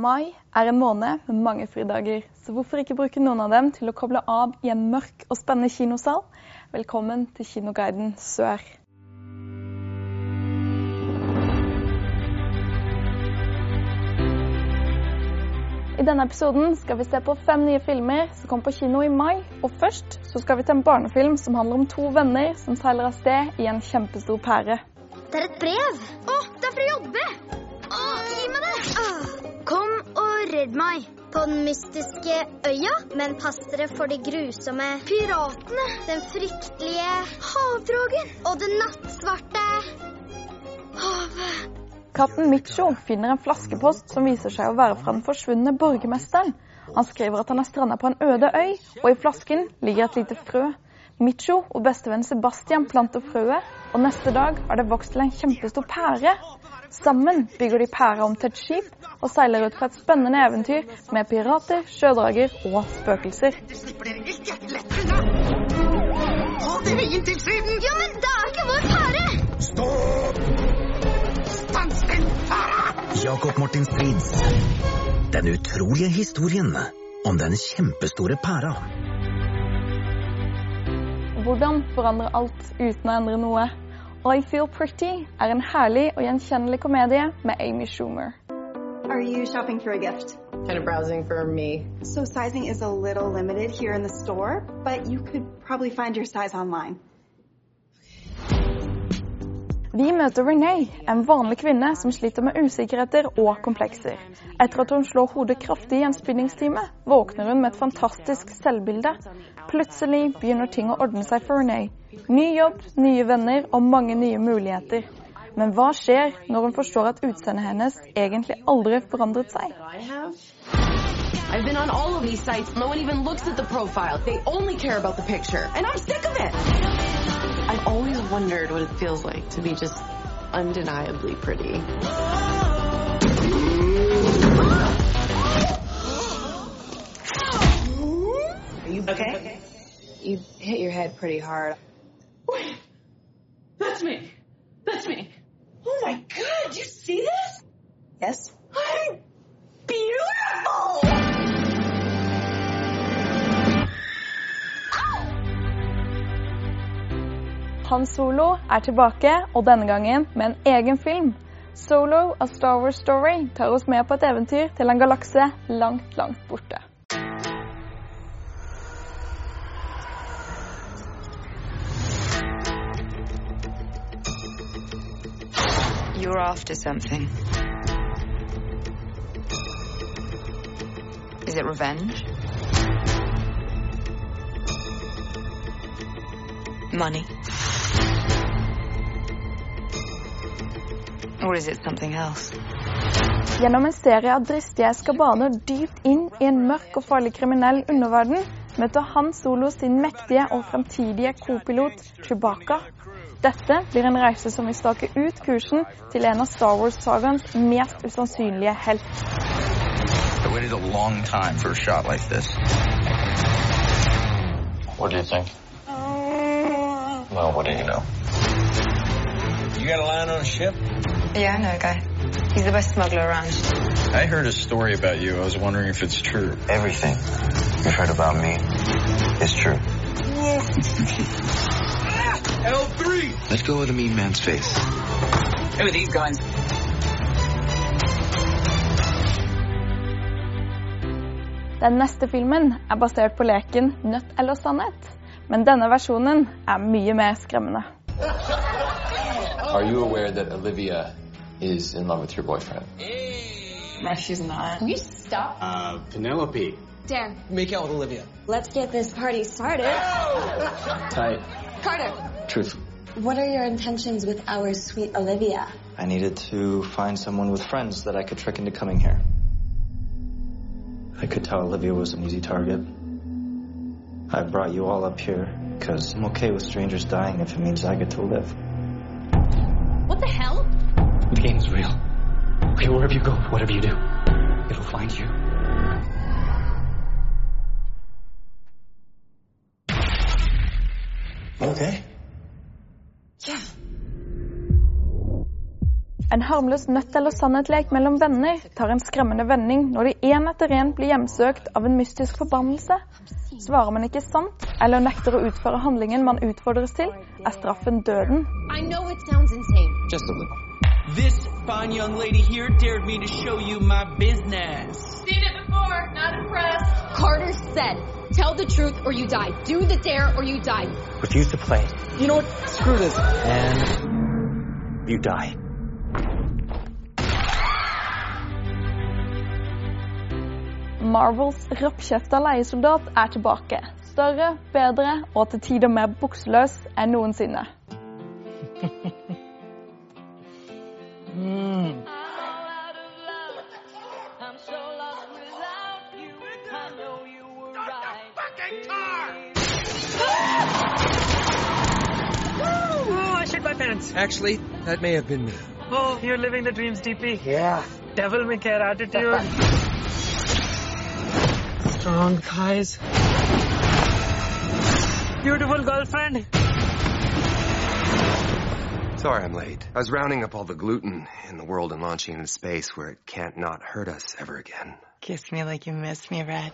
Mai er en måned med mange fridager, så hvorfor ikke bruke noen av dem til å koble av i en mørk og spennende kinosal? Velkommen til Kinoguiden Sør. I denne episoden skal vi se på fem nye filmer som kom på kino i mai. Og først så skal vi til en barnefilm som handler om to venner som seiler av sted i en kjempestor pære. Det er et brev. Å, det er for å jobbe. Å, gi meg det. Åh, Kom og redd meg. På den mystiske øya, men pass dere for de grusomme piratene. Den fryktelige havdragen og det nattsvarte havet. Katten Micho finner en flaskepost som viser seg å være fra den forsvunne borgermesteren. Han skriver at han er stranda på en øde øy, og i flasken ligger et lite frø. Micho og bestevennen Sebastian planter frøet, og neste dag har det vokst til en kjempestor pære. Sammen bygger de pæra om til et skip og seiler ut på et spennende eventyr med pirater, sjødrager og spøkelser. slipper dere ikke lett unna! Hold dere inn til Syden! Ja, men det er ikke vår pære! Stopp! Stans den fara! Jakob Martin Strids. Den utrolige historien om den kjempestore pæra. Hvordan forandre alt uten å endre noe? I Feel Pretty er en herlig og gjenkjennelig komedie med Amy Schumer. Are you shopping for a gift? kind of browsing for me. So sizing is a little limited here in the store, but you could probably find your size online. Vi møter Renee, en vanlig kvinne som sliter med usikkerheter og komplekser. Etter at hun slår hodet kraftig i en spinningstime, våkner hun med et fantastisk selvbilde. Plutselig begynner ting å ordne seg for Renee. Ny jobb, nye venner og mange nye muligheter. Men hva skjer når hun forstår at utseendet hennes egentlig aldri forandret seg? I've been on all of these sites. No one even looks at the profile. They only care about the picture. And I'm sick of it. I've always wondered what it feels like to be just undeniably pretty. Are you okay? You hit your head pretty hard. Wait, that's me. That's me. Oh my god, you see this? Yes? Han Solo er tilbake, og denne gangen med en egen film. Solo, A Star Wars Story, tar oss med på et eventyr til en galakse langt, langt borte. You're after something. Is it revenge? Money? Gjennom en serie av dristige eskabader dypt inn i en mørk og farlig kriminell underverden møter Han Solo sin mektige og fremtidige kopilot Chewbacca. Dette blir en reise som vil stake ut kursen til en av Star Wars-sagaens mest usannsynlige helt. I waited a long time for a shot like this. What do you think? Well, what do you know? You got a line on a ship? Yeah, I know a guy. He's the best smuggler around. I heard a story about you. I was wondering if it's true. Everything you've heard about me is true. L3! Let go of the mean man's face. Who are these guys? Den neste filmen er basert på leken Nødt eller sannhet, men denne versjonen er mye mer skremmende. Are you aware that Olivia is in love with your boyfriend? No, she's not. Can you stop. Uh, Penelope. Dan, Make out with Olivia. let's get this party started. Tight. Carter, Truth. what are your intentions with our sweet Olivia? I needed to find someone with friends that I could trick into coming here. I could tell Olivia was an easy target. I brought you all up here because I'm okay with strangers dying if it means I get to live. Okay, wherever you go, whatever you do, it'll find you. Okay. Yeah. En harmløs nøtt- eller sannhetslek mellom venner tar en skremmende vending når de én etter én blir hjemsøkt av en mystisk forbannelse. Svarer man ikke sant, eller nekter å utføre handlingen man utfordres til, er straffen døden. I know it sounds insane. Just a little. This fine young lady here dared me to show you my business. Seen it before, not impressed. Carter said, tell the truth or you die. Do the dare or you die. Refuse to play. You know what? Screw this. And you die. Marvels rappkjefta leiesoldat er tilbake. Større, bedre og til tider mer bukseløs enn noensinne. Mm. Oh, I shit my pants. Actually, that may have been me. Oh, you're living the dreams deeply. Yeah. Devil may care attitude. Strong thighs. Beautiful girlfriend. Sorry I'm late. I was rounding up all the gluten in the world and launching into space where it can't not hurt us ever again. Kiss me like you miss me, Red.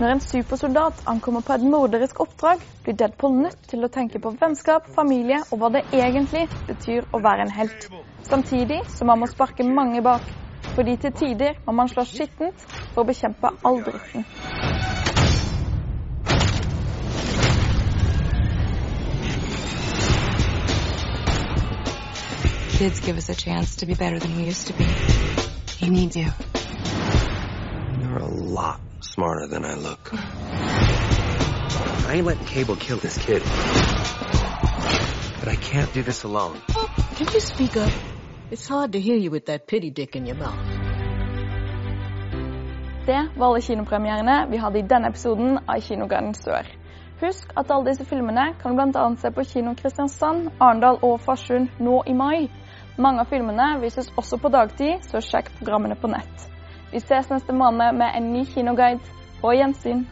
Når en supersoldat ankommer på et morderisk oppdrag, blir Deadpool nødt til å tenke på vennskap, familie og hva det egentlig betyr å være en helt. Samtidig som man må sparke mange bak, fordi til tider må man slå skittent for å bekjempe all dritten. Kids give us a chance to be better than we used to be. He needs you. You're a lot smarter than I look. I ain't letting Cable kill this kid. But I can't do this alone. Can you speak up? It's hard to hear you with that pity dick in your mouth. Det var alle kinopremierene vi hadde i denne episoden av Kinogarden Sør. Husk at alle disse filmene kan du bl.a. se på kino Kristiansand, Arendal og Farsund nå i mai. Mange av filmene vises også på dagtid, så sjekk programmene på nett. Vi ses neste måned med en ny kinoguide. På gjensyn.